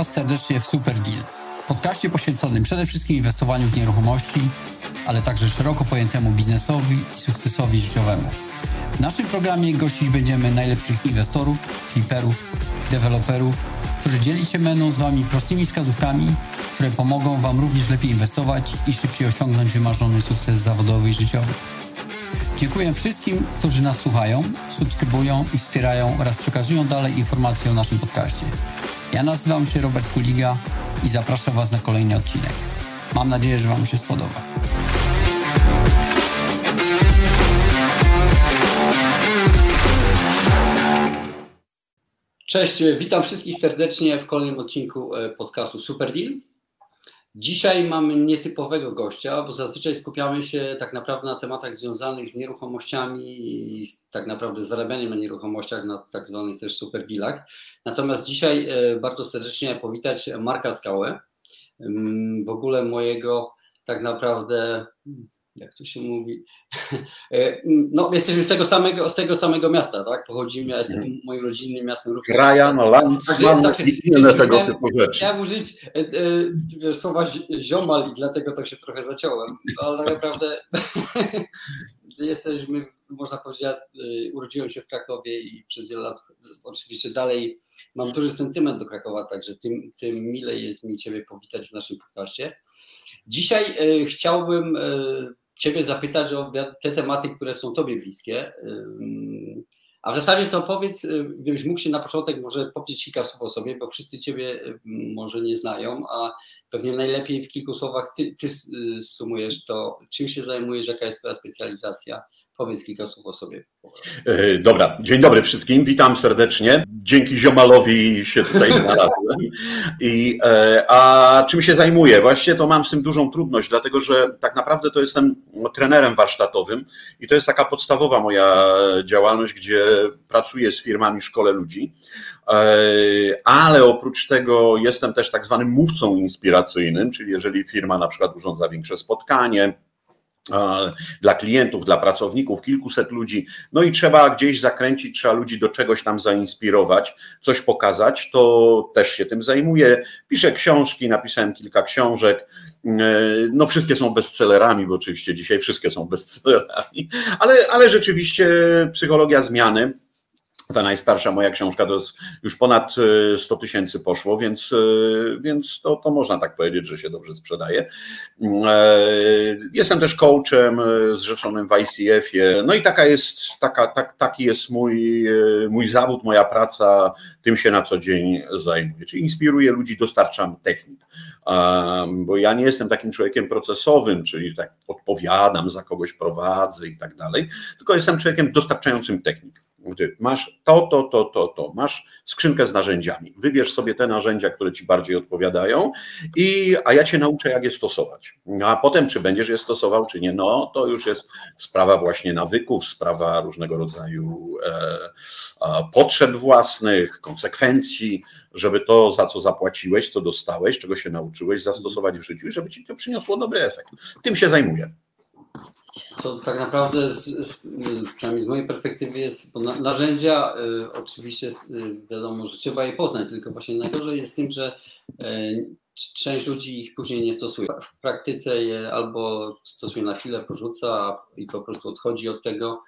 Was serdecznie w Super Deal, podcaście poświęconym przede wszystkim inwestowaniu w nieruchomości, ale także szeroko pojętemu biznesowi i sukcesowi życiowemu. W naszym programie gościć będziemy najlepszych inwestorów, fliperów, deweloperów, którzy dzieli się będą z Wami prostymi wskazówkami, które pomogą Wam również lepiej inwestować i szybciej osiągnąć wymarzony sukces zawodowy i życiowy. Dziękuję wszystkim, którzy nas słuchają, subskrybują i wspierają oraz przekazują dalej informacje o naszym podcaście. Ja nazywam się Robert Kuliga i zapraszam Was na kolejny odcinek. Mam nadzieję, że Wam się spodoba. Cześć, witam wszystkich serdecznie w kolejnym odcinku e, podcastu Super Deal. Dzisiaj mamy nietypowego gościa, bo zazwyczaj skupiamy się tak naprawdę na tematach związanych z nieruchomościami i z, tak naprawdę zarabianiem na nieruchomościach, na tak zwanych też super dealach. Natomiast dzisiaj e, bardzo serdecznie powitać Marka Skałę, w ogóle mojego tak naprawdę jak to się mówi, e, no jesteśmy z tego samego, z tego samego miasta, tak, pochodzimy, ja jestem mhm. moim rodzinnym miastem również. Kraja, no Landsman także, i inne tego typu rzeczy. Chciałem użyć e, e, słowa ziomal i dlatego tak się trochę zaciąłem, ale tak naprawdę jesteśmy, można powiedzieć, ja urodziłem się w Krakowie i przez wiele lat oczywiście dalej mam duży sentyment do Krakowa, także tym, tym milej jest mi Ciebie powitać w naszym podcaście. Dzisiaj chciałbym Ciebie zapytać o te tematy, które są Tobie bliskie. A w zasadzie to powiedz, y, gdybyś mógł się na początek może powiedzieć kilka słów o sobie, bo wszyscy Ciebie y, może nie znają, a pewnie najlepiej w kilku słowach Ty, ty sumujesz to, czym się zajmujesz, jaka jest Twoja specjalizacja. Powiedz kilka słów o sobie. E, dobra, dzień dobry wszystkim, witam serdecznie. Dzięki Ziomalowi się tutaj znalazłem. I, e, a czym się zajmuję? Właściwie to mam z tym dużą trudność, dlatego że tak naprawdę to jestem trenerem warsztatowym i to jest taka podstawowa moja działalność, gdzie pracuję z firmami, szkole ludzi, e, ale oprócz tego jestem też tak zwanym mówcą inspiracyjnym, czyli jeżeli firma na przykład urządza większe spotkanie, dla klientów, dla pracowników, kilkuset ludzi, no i trzeba gdzieś zakręcić, trzeba ludzi do czegoś tam zainspirować, coś pokazać, to też się tym zajmuję. Piszę książki, napisałem kilka książek, e, no wszystkie są bestsellerami, bo oczywiście dzisiaj wszystkie są bestsellerami, ale, ale rzeczywiście psychologia zmiany, ta najstarsza moja książka to jest już ponad 100 e, tysięcy poszło, więc, e, więc to, to można tak powiedzieć, że się dobrze sprzedaje. E, jestem też coachem zrzeszonym w ICF-ie. No i taka jest, taka, tak, taki jest mój, mój zawód, moja praca, tym się na co dzień zajmuję. Czyli inspiruję ludzi, dostarczam technik. Bo ja nie jestem takim człowiekiem procesowym, czyli tak odpowiadam, za kogoś prowadzę i tak dalej, tylko jestem człowiekiem dostarczającym technik masz to, to, to, to, to, masz skrzynkę z narzędziami. Wybierz sobie te narzędzia, które ci bardziej odpowiadają, i, a ja cię nauczę, jak je stosować. A potem, czy będziesz je stosował, czy nie, no to już jest sprawa właśnie nawyków, sprawa różnego rodzaju e, potrzeb własnych, konsekwencji, żeby to, za co zapłaciłeś, co dostałeś, czego się nauczyłeś, zastosować w życiu i żeby ci to przyniosło dobry efekt. Tym się zajmuję. Co tak naprawdę, z, z, przynajmniej z mojej perspektywy, jest, bo na, narzędzia y, oczywiście y, wiadomo, że trzeba je poznać, tylko właśnie najgorzej jest tym, że y, część ludzi ich później nie stosuje. W praktyce je albo stosuje na chwilę, porzuca i po prostu odchodzi od tego.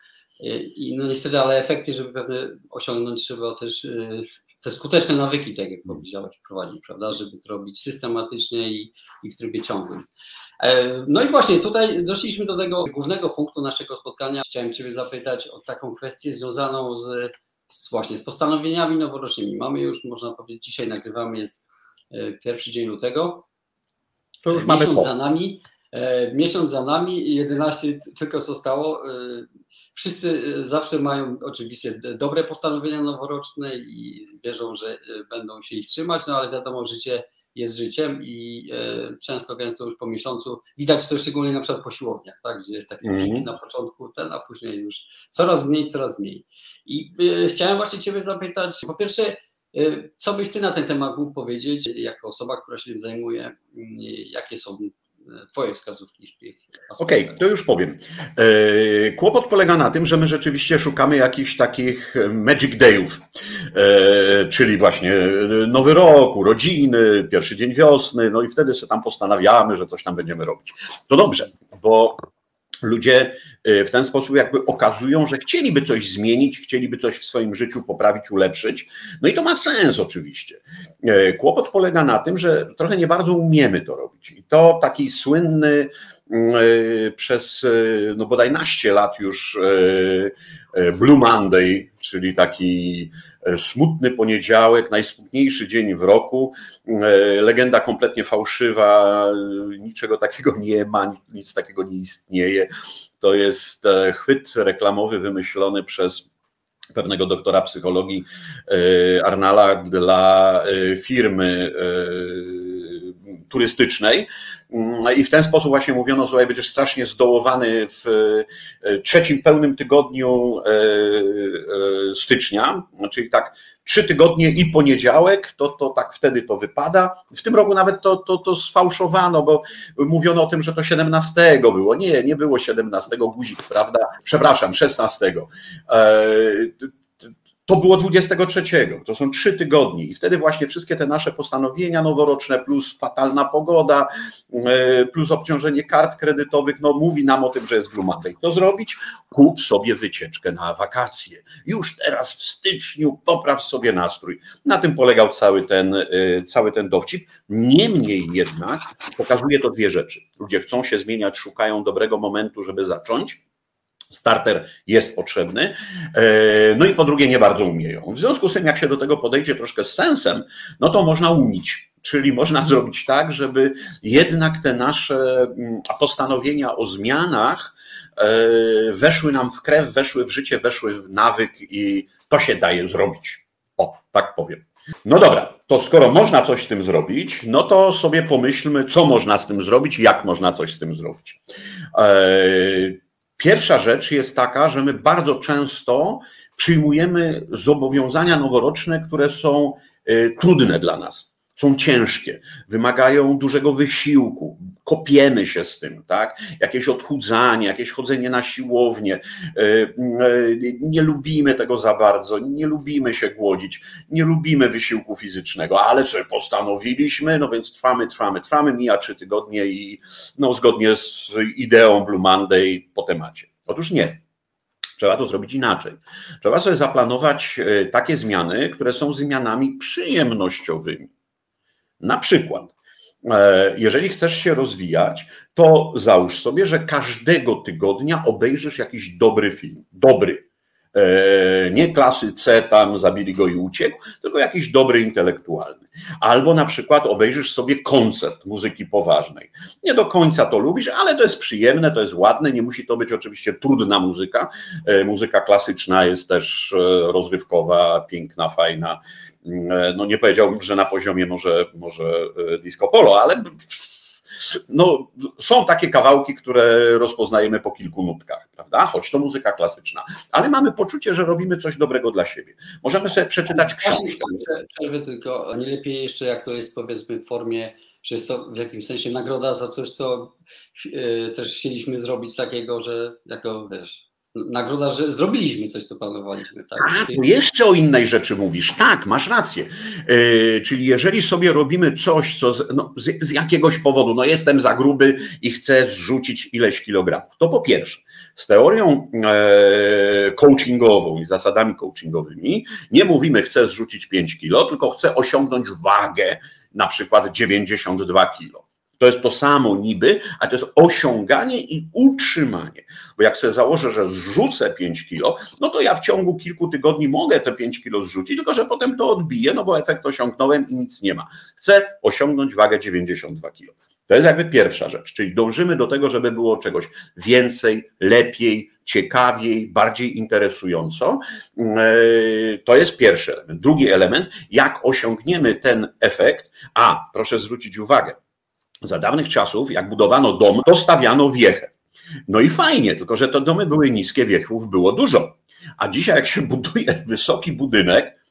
I no niestety, ale efekty, żeby pewne osiągnąć, trzeba też te skuteczne nawyki, tak jak powiedziałeś, wprowadzić, prawda, żeby to robić systematycznie i, i w trybie ciągłym. E, no i właśnie tutaj doszliśmy do tego głównego punktu naszego spotkania. Chciałem Ciebie zapytać o taką kwestię związaną z, z właśnie z postanowieniami noworocznymi. Mamy już, można powiedzieć, dzisiaj nagrywamy, jest e, pierwszy dzień lutego. To już miesiąc mamy za nami. E, miesiąc za nami, 11 tylko zostało. Wszyscy zawsze mają oczywiście dobre postanowienia noworoczne i wierzą, że będą się ich trzymać, no ale wiadomo, życie jest życiem i e, często, gęsto już po miesiącu widać to szczególnie na przykład po siłowniach, tak, gdzie jest taki mm. pik na początku, ten, a później już coraz mniej, coraz mniej. I e, chciałem właśnie Ciebie zapytać, po pierwsze, co byś Ty na ten temat mógł powiedzieć, jako osoba, która się tym zajmuje, jakie są Twoje wskazówki z tych Okej, okay, to już powiem. E, kłopot polega na tym, że my rzeczywiście szukamy jakichś takich magic dayów, e, czyli właśnie nowy rok, urodziny, pierwszy dzień wiosny, no i wtedy sobie tam postanawiamy, że coś tam będziemy robić. To dobrze, bo ludzie y, w ten sposób jakby okazują, że chcieliby coś zmienić, chcieliby coś w swoim życiu poprawić, ulepszyć. No i to ma sens oczywiście. E, kłopot polega na tym, że trochę nie bardzo umiemy to robić. I to taki słynny mm, e, przez e, no bodaj naście lat już Blue Monday, czyli taki smutny poniedziałek, najsmutniejszy dzień w roku. Legenda kompletnie fałszywa, niczego takiego nie ma, nic takiego nie istnieje. To jest chwyt reklamowy wymyślony przez pewnego doktora psychologii Arnala dla firmy turystycznej. Mm, I w ten sposób właśnie mówiono, że będziesz strasznie zdołowany w e, trzecim pełnym tygodniu e, e, stycznia, czyli tak trzy tygodnie i poniedziałek, to, to tak wtedy to wypada. W tym roku nawet to, to, to sfałszowano, bo mówiono o tym, że to 17 było. Nie, nie było 17 guzik, prawda? Przepraszam, 16 to było 23. To są trzy tygodnie i wtedy właśnie wszystkie te nasze postanowienia noworoczne, plus fatalna pogoda, e, plus obciążenie kart kredytowych, no mówi nam o tym, że jest Monday. To zrobić? Kup sobie wycieczkę na wakacje. Już teraz w styczniu popraw sobie nastrój. Na tym polegał cały ten, e, cały ten dowcip. Niemniej jednak pokazuje to dwie rzeczy. Ludzie chcą się zmieniać, szukają dobrego momentu, żeby zacząć starter jest potrzebny. E, no i po drugie, nie bardzo umieją. W związku z tym, jak się do tego podejdzie troszkę z sensem, no to można unić. Czyli można zrobić tak, żeby jednak te nasze mm, postanowienia o zmianach e, weszły nam w krew, weszły w życie, weszły w nawyk i to się daje zrobić. O, tak powiem. No dobra, to skoro można coś z tym zrobić, no to sobie pomyślmy, co można z tym zrobić, jak można coś z tym zrobić. E, Pierwsza rzecz jest taka, że my bardzo często przyjmujemy zobowiązania noworoczne, które są y, trudne dla nas, są ciężkie, wymagają dużego wysiłku, kopiemy się z tym, tak? Jakieś odchudzanie, jakieś chodzenie na siłownię. Y, y, nie lubimy tego za bardzo, nie lubimy się głodzić, nie lubimy wysiłku fizycznego, ale sobie postanowiliśmy, no więc trwamy, trwamy, trwamy, mija trzy tygodnie i no zgodnie z ideą Blue Monday po temacie. Otóż nie. Trzeba to zrobić inaczej. Trzeba sobie zaplanować y, takie zmiany, które są zmianami przyjemnościowymi. Na przykład, E, jeżeli chcesz się rozwijać, to załóż sobie, że każdego tygodnia obejrzysz jakiś dobry film. Dobry. E, nie klasy C, tam zabili go i uciekł, tylko jakiś dobry intelektualny. Albo na przykład obejrzysz sobie koncert muzyki poważnej. Nie do końca to lubisz, ale to jest przyjemne, to jest ładne, nie musi to być oczywiście trudna muzyka. E, muzyka klasyczna jest też rozrywkowa, piękna, fajna E, no nie powiedziałbym, że na poziomie może, może e, disco polo, ale no, są takie kawałki, które rozpoznajemy po kilku nutkach, prawda? Choć to muzyka klasyczna, ale mamy poczucie, że robimy coś dobrego dla siebie. Możemy sobie przeczytać książkę. Przerwę tylko, nie lepiej jeszcze jak to jest powiedzmy w formie, że jest to w jakimś sensie nagroda za coś, co e, też chcieliśmy zrobić takiego, że jako wiesz, nagroda, że zrobiliśmy coś, co planowaliśmy. Tak? A, to jeszcze o innej rzeczy mówisz. Tak, masz rację. Yy, czyli jeżeli sobie robimy coś, co z, no, z, z, jakiegoś powodu, no jestem za gruby i chcę zrzucić ileś kilogramów, to po pierwsze, z teorią e, coachingową i zasadami coachingowymi nie mówimy chcę zrzucić 5 kilo, tylko chcę osiągnąć wagę na przykład 92 kilo. To jest to samo niby, a to jest osiąganie i utrzymanie. Bo jak sobie założę, że zrzucę 5 kilo, no to ja w ciągu kilku tygodni mogę te 5 kilo zrzucić, tylko że potem to odbiję, no bo efekt osiągnąłem i nic nie ma. Chcę osiągnąć wagę 92 kilo. To jest jakby pierwsza rzecz, czyli dążymy do tego, żeby było czegoś więcej, lepiej, ciekawiej, bardziej interesująco. To jest pierwszy element. Drugi element, jak osiągniemy ten efekt, a proszę zwrócić uwagę, za dawnych czasów, jak budowano dom, to stawiano wiechę. No i fajnie, tylko że te domy były niskie, wiechów było dużo. A dzisiaj, jak się buduje wysoki budynek,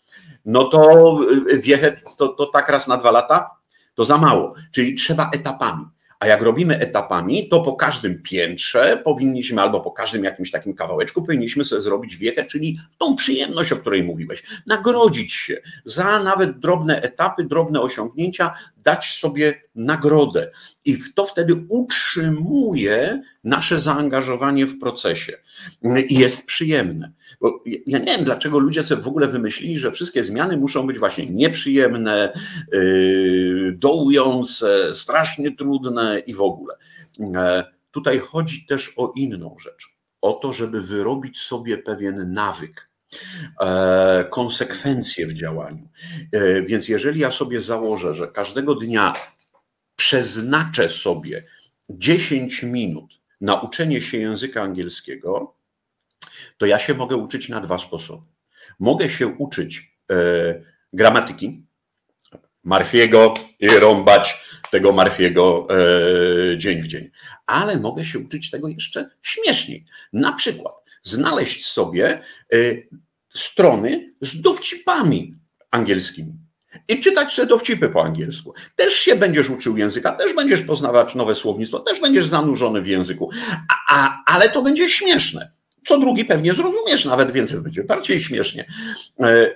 no to wiechę to, to tak raz na dwa lata to za mało. Czyli trzeba etapami. A jak robimy etapami, to po każdym piętrze powinniśmy, albo po każdym jakimś takim kawałeczku, powinniśmy sobie zrobić wiechę, czyli tą przyjemność, o której mówiłeś. Nagrodzić się za nawet drobne etapy, drobne osiągnięcia, dać sobie nagrodę. I to wtedy utrzymuje nasze zaangażowanie w procesie. I jest przyjemne. Bo ja nie wiem, dlaczego ludzie sobie w ogóle wymyślili, że wszystkie zmiany muszą być właśnie nieprzyjemne, yy, dołujące, strasznie trudne i w ogóle. E, tutaj chodzi też o inną rzecz. O to, żeby wyrobić sobie pewien nawyk konsekwencje w działaniu. E, więc jeżeli ja sobie założę, że każdego dnia przeznaczę sobie 10 minut na uczenie się języka angielskiego, to ja się mogę uczyć na dwa sposoby. Mogę się uczyć e, gramatyki, Marfiego i rąbać tego Marfiego e, dzień w dzień, ale mogę się uczyć tego jeszcze śmieszniej. Na przykład znaleźć sobie e, strony z dowcipami angielskimi i czytać sobie dowcipy po angielsku. Też się będziesz uczył języka, też będziesz poznawać nowe słownictwo, też będziesz zanurzony w języku, a, a, ale to będzie śmieszne. Co drugi pewnie zrozumiesz, nawet więcej będzie bardziej śmiesznie. E, e,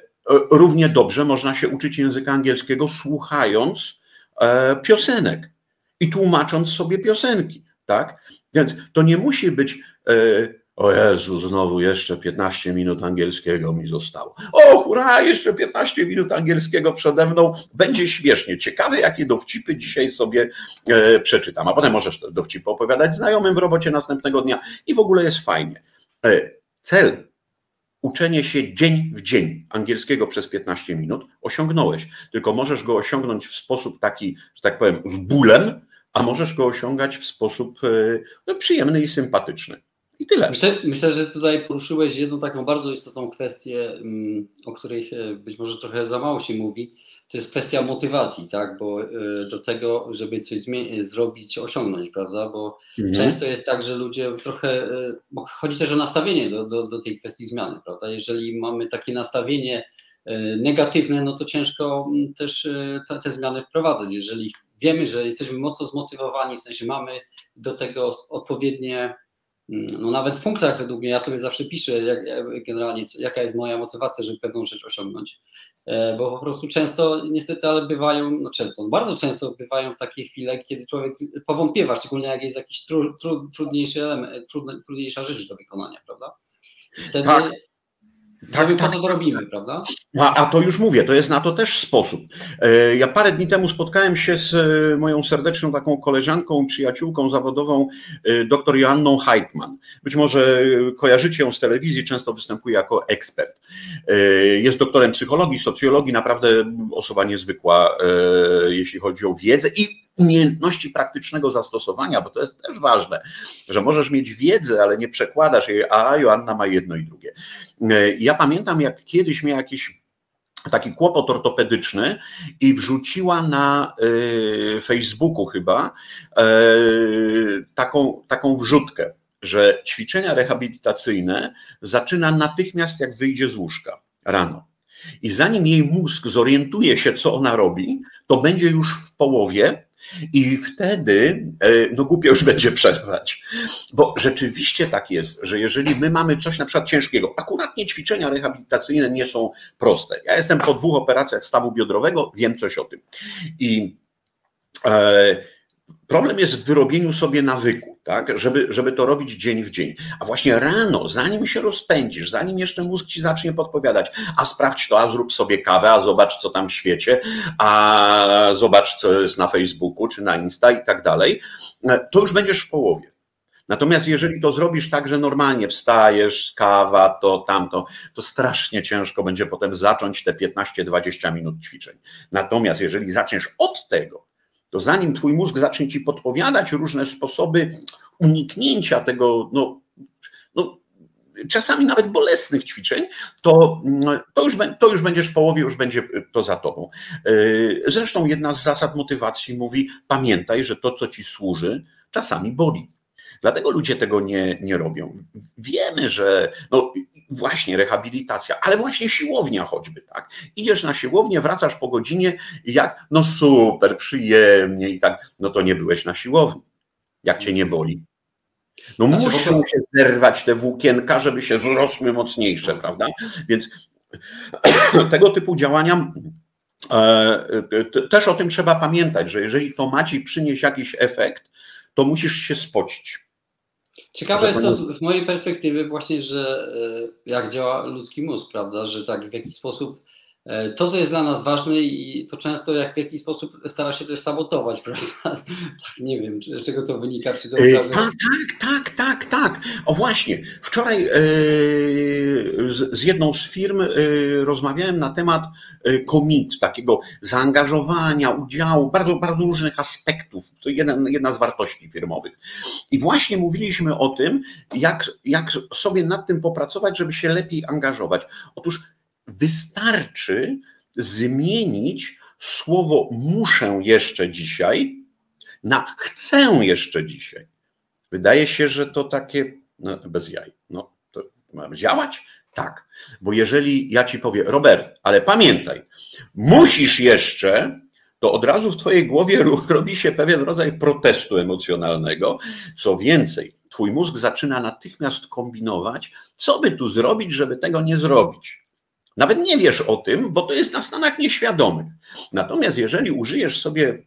równie dobrze można się uczyć języka angielskiego słuchając e, piosenek i tłumacząc sobie piosenki, tak? Więc to nie musi być o Jezu, znowu jeszcze 15 minut angielskiego mi zostało. O, hurra, jeszcze 15 minut angielskiego przede mną. Będzie śmiesznie. Ciekawe, jakie dowcipy dzisiaj sobie e, przeczytam. A potem możesz dowcipy opowiadać znajomym w robocie następnego dnia i w ogóle jest fajnie. E, cel uczenie się dzień w dzień angielskiego przez 15 minut osiągnąłeś. Tylko możesz go osiągnąć w sposób taki, że tak powiem, z bólem, a możesz go osiągać w sposób e, no, przyjemny i sympatyczny. I tyle. Myślę, myślę, że tutaj poruszyłeś jedną taką bardzo istotną kwestię, mm, o której być może trochę za mało się mówi. To jest kwestia motywacji, tak? Bo e, do tego, żeby coś zrobić, osiągnąć, prawda? Bo mhm. często jest tak, że ludzie trochę. E, bo chodzi też o nastawienie do, do, do tej kwestii zmiany, prawda? Jeżeli mamy takie nastawienie e, negatywne, no to ciężko mm, też te, te zmiany wprowadzać. Jeżeli wiemy, że jesteśmy mocno zmotywowani, w sensie mamy do tego odpowiednie no nawet w punktach według mnie, ja sobie zawsze piszę jak, generalnie, jaka jest moja motywacja, żeby pewną rzecz osiągnąć, e, bo po prostu często niestety, ale bywają, no często, bardzo często bywają takie chwile, kiedy człowiek powątpiewa, szczególnie jak jest jakiś tru, tru, trudniejszy element, trudniejsza rzecz do wykonania, prawda? Wtedy tak. Tak, tak, po co to robimy, prawda? A, a to już mówię, to jest na to też sposób. E, ja parę dni temu spotkałem się z e, moją serdeczną taką koleżanką, przyjaciółką zawodową, e, dr Joanną Heitman. Być może kojarzycie ją z telewizji, często występuje jako ekspert. Jest doktorem psychologii, socjologii, naprawdę osoba niezwykła, jeśli chodzi o wiedzę i umiejętności praktycznego zastosowania, bo to jest też ważne, że możesz mieć wiedzę, ale nie przekładasz jej, a Joanna ma jedno i drugie. Ja pamiętam, jak kiedyś miał jakiś taki kłopot ortopedyczny i wrzuciła na y, Facebooku chyba y, taką, taką wrzutkę, że ćwiczenia rehabilitacyjne zaczyna natychmiast jak wyjdzie z łóżka rano. I zanim jej mózg zorientuje się, co ona robi, to będzie już w połowie i wtedy, e, no głupio już będzie przerwać, bo rzeczywiście tak jest, że jeżeli my mamy coś na przykład ciężkiego, akuratnie ćwiczenia rehabilitacyjne nie są proste. Ja jestem po dwóch operacjach stawu biodrowego, wiem coś o tym. I e, problem jest w wyrobieniu sobie nawyku tak? żeby, żeby to robić dzień w dzień. A właśnie rano, zanim się rozpędzisz, zanim jeszcze mózg ci zacznie podpowiadać, a sprawdź to, a zrób sobie kawę, a zobacz, co tam w świecie, a zobacz, co jest na Facebooku czy na Insta i tak dalej, to już będziesz w połowie. Natomiast jeżeli to zrobisz tak, że normalnie wstajesz, kawa, to tamto, to strasznie ciężko będzie potem zacząć te 15-20 minut ćwiczeń. Natomiast jeżeli zaczniesz od tego, to zanim twój mózg zacznie ci podpowiadać różne sposoby uniknięcia tego, no, no czasami nawet bolesnych ćwiczeń, to, to, już, to już będziesz w połowie, już będzie to za tobą. Yy, zresztą jedna z zasad motywacji mówi: pamiętaj, że to, co ci służy, czasami boli. Dlatego ludzie tego nie, nie robią. Wiemy, że no właśnie rehabilitacja, ale właśnie siłownia choćby, tak? Idziesz na siłownię, wracasz po godzinie i jak, no super, przyjemnie i tak, no to nie byłeś na siłowni. Jak cię nie boli, no znaczy, muszą się zerwać te włókienka, żeby się wzrosły mocniejsze, prawda? Więc tego typu działania e, też o tym trzeba pamiętać, że jeżeli to ma ci przynieść jakiś efekt, to musisz się spocić. Ciekawe jest to z mojej perspektywy właśnie, że e, jak działa ludzki mózg, prawda, że tak w jakiś sposób to, co jest dla nas ważne i to często jak w jakiś sposób stara się też sabotować, prawda? Tak, nie wiem, czy, z czego to wynika, czy to. Tak, tak, tak, tak, tak. O właśnie, wczoraj yy, z, z, jedną z firm yy, rozmawiałem na temat komit, takiego zaangażowania, udziału, bardzo, bardzo różnych aspektów. To jeden, jedna z wartości firmowych. I właśnie mówiliśmy o tym, jak, jak sobie nad tym popracować, żeby się lepiej angażować. Otóż wystarczy zmienić słowo muszę jeszcze dzisiaj na chcę jeszcze dzisiaj. Wydaje się, że to takie no, bez jaj. No, to ma działać? Tak. Bo jeżeli ja ci powiem, Robert, ale pamiętaj, musisz jeszcze, to od razu w twojej głowie robi się pewien rodzaj protestu emocjonalnego. Co więcej, twój mózg zaczyna natychmiast kombinować, co by tu zrobić, żeby tego nie zrobić. Nawet nie wiesz o tym, bo to jest na stanach nieświadomych. Natomiast jeżeli użyjesz sobie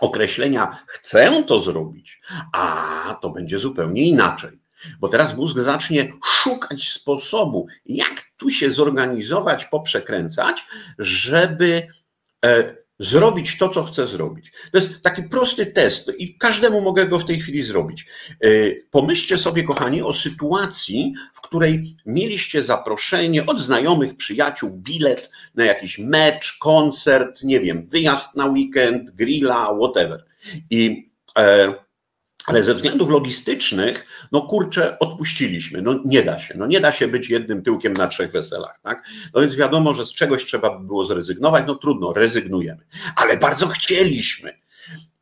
określenia chcę to zrobić, a to będzie zupełnie inaczej. Bo teraz mózg zacznie szukać sposobu, jak tu się zorganizować, poprzekręcać, żeby e, zrobić to, co chcę zrobić. To jest taki prosty test i każdemu mogę go w tej chwili zrobić. E, pomyślcie sobie, kochani, o sytuacji, w której mieliście zaproszenie od znajomych, przyjaciół, bilet na jakiś mecz, koncert, nie wiem, wyjazd na weekend, grilla, whatever. I e, ale ze względów logistycznych, no kurczę, odpuściliśmy. No nie da się. No nie da się być jednym tyłkiem na trzech weselach, tak? No więc wiadomo, że z czegoś trzeba by było zrezygnować. No trudno, rezygnujemy. Ale bardzo chcieliśmy.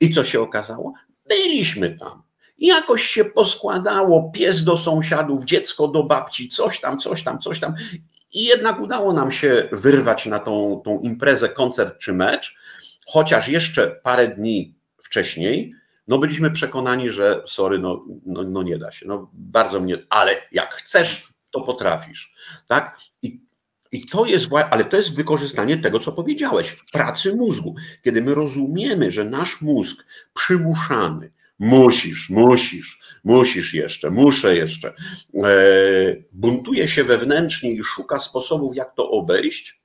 I co się okazało? Byliśmy tam. Jakoś się poskładało, pies do sąsiadów, dziecko do babci, coś tam, coś tam, coś tam. I jednak udało nam się wyrwać na tą, tą imprezę, koncert czy mecz, chociaż jeszcze parę dni wcześniej no byliśmy przekonani, że sorry, no, no, no nie da się, no bardzo mnie, ale jak chcesz, to potrafisz, tak? I, i to jest, ale to jest wykorzystanie tego, co powiedziałeś, pracy mózgu. Kiedy my rozumiemy, że nasz mózg przymuszany, musisz, musisz, musisz jeszcze, muszę jeszcze, e, buntuje się wewnętrznie i szuka sposobów, jak to obejść,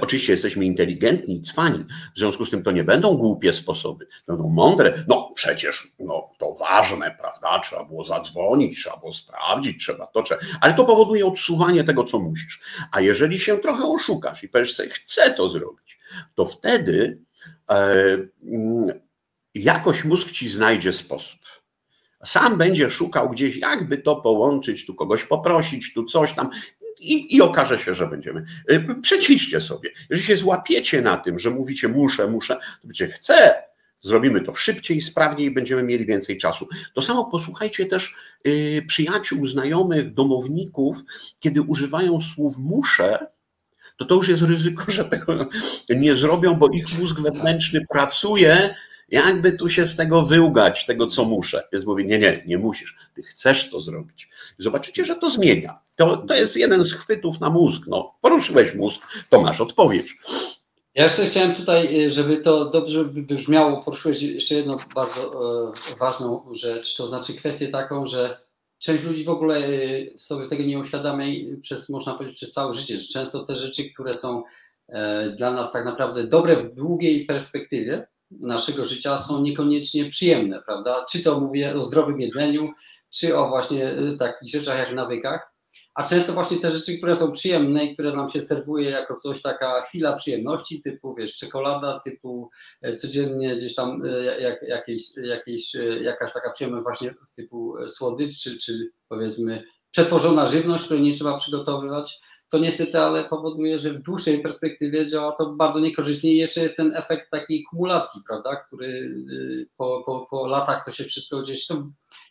oczywiście jesteśmy inteligentni, cwani, w związku z tym to nie będą głupie sposoby, będą mądre. No przecież no, to ważne, prawda? Trzeba było zadzwonić, trzeba było sprawdzić, trzeba to, trzeba. ale to powoduje odsuwanie tego, co musisz. A jeżeli się trochę oszukasz i powiesz sobie, chcę to zrobić, to wtedy e, mm, jakoś mózg ci znajdzie sposób. Sam będzie szukał gdzieś, jakby to połączyć, tu kogoś poprosić, tu coś tam i, i okaże się, że będziemy. Y, przećwiczcie sobie. Jeżeli się złapiecie na tym, że mówicie muszę, muszę, to będzie chcę, zrobimy to szybciej, sprawniej, będziemy mieli więcej czasu. To samo posłuchajcie też y, przyjaciół, znajomych, domowników, kiedy używają słów muszę, to to już jest ryzyko, że tego nie zrobią, bo ich mózg wewnętrzny pracuje jakby tu się z tego wyłgać, tego co muszę. Więc mówię, nie, nie, nie musisz, ty chcesz to zrobić. Zobaczycie, że to zmienia. To, to jest jeden z chwytów na mózg. No, poruszyłeś mózg, to masz odpowiedź. Ja jeszcze chciałem tutaj, żeby to dobrze brzmiało, poruszyłeś jeszcze jedną bardzo e, ważną rzecz, to znaczy kwestię taką, że część ludzi w ogóle e, sobie tego nie uświadamia przez, można powiedzieć, przez całe życie, że często te rzeczy, które są e, dla nas tak naprawdę dobre w długiej perspektywie, naszego życia są niekoniecznie przyjemne, prawda? Czy to mówię o zdrowym jedzeniu, czy o właśnie y, takich rzeczach jak nawykach, a często właśnie te rzeczy, które są przyjemne i które nam się serwuje jako coś, taka chwila przyjemności, typu wiesz, czekolada, typu e, codziennie gdzieś tam e, jak, jakieś, jakieś, e, jakaś taka przyjemność właśnie typu słodycz, czy, czy powiedzmy przetworzona żywność, której nie trzeba przygotowywać, to niestety ale powoduje, że w dłuższej perspektywie działa to bardzo niekorzystnie i jeszcze jest ten efekt takiej kumulacji, prawda, który y, po, po, po latach to się wszystko gdzieś to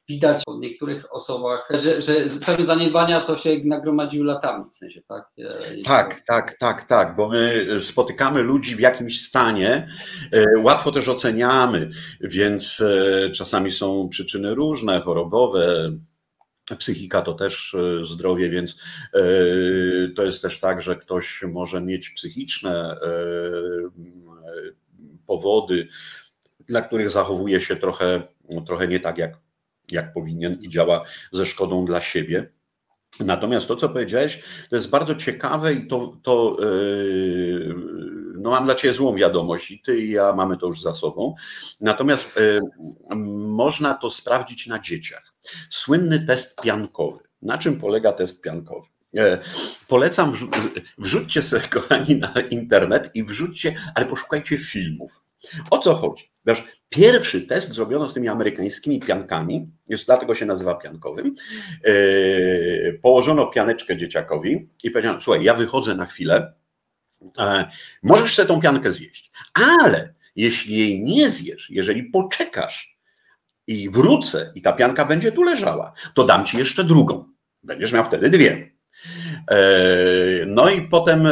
widać po niektórych osobach, że, że pewne zaniedbania to się nagromadziły latami, w sensie, tak? Tak, tak, tak, tak, bo my spotykamy ludzi w jakimś stanie, e, łatwo też oceniamy, więc e, czasami są przyczyny różne, chorobowe, Psychika to też e, zdrowie, więc to jest też tak, że ktoś może mieć psychiczne powody, dla których zachowuje się trochę, trochę nie tak, jak jak powinien i działa ze szkodą dla siebie. Natomiast to, co powiedziałeś, to jest bardzo ciekawe i to, to no mam dla Ciebie złą wiadomość i Ty i ja mamy to już za sobą. Natomiast można to sprawdzić na dzieciach. Słynny test piankowy. Na czym polega test piankowy? E, polecam, wrzućcie sobie, kochani, na internet i wrzućcie, ale poszukajcie filmów. O co chodzi? Wiesz, pierwszy test zrobiono z tymi amerykańskimi piankami, jest, dlatego się nazywa piankowym. Yy, położono pianeczkę dzieciakowi i powiedziano: Słuchaj, ja wychodzę na chwilę, e, możesz sobie tą piankę zjeść, ale jeśli jej nie zjesz, jeżeli poczekasz i wrócę i ta pianka będzie tu leżała, to dam ci jeszcze drugą. Będziesz miał wtedy dwie. E, no i potem e,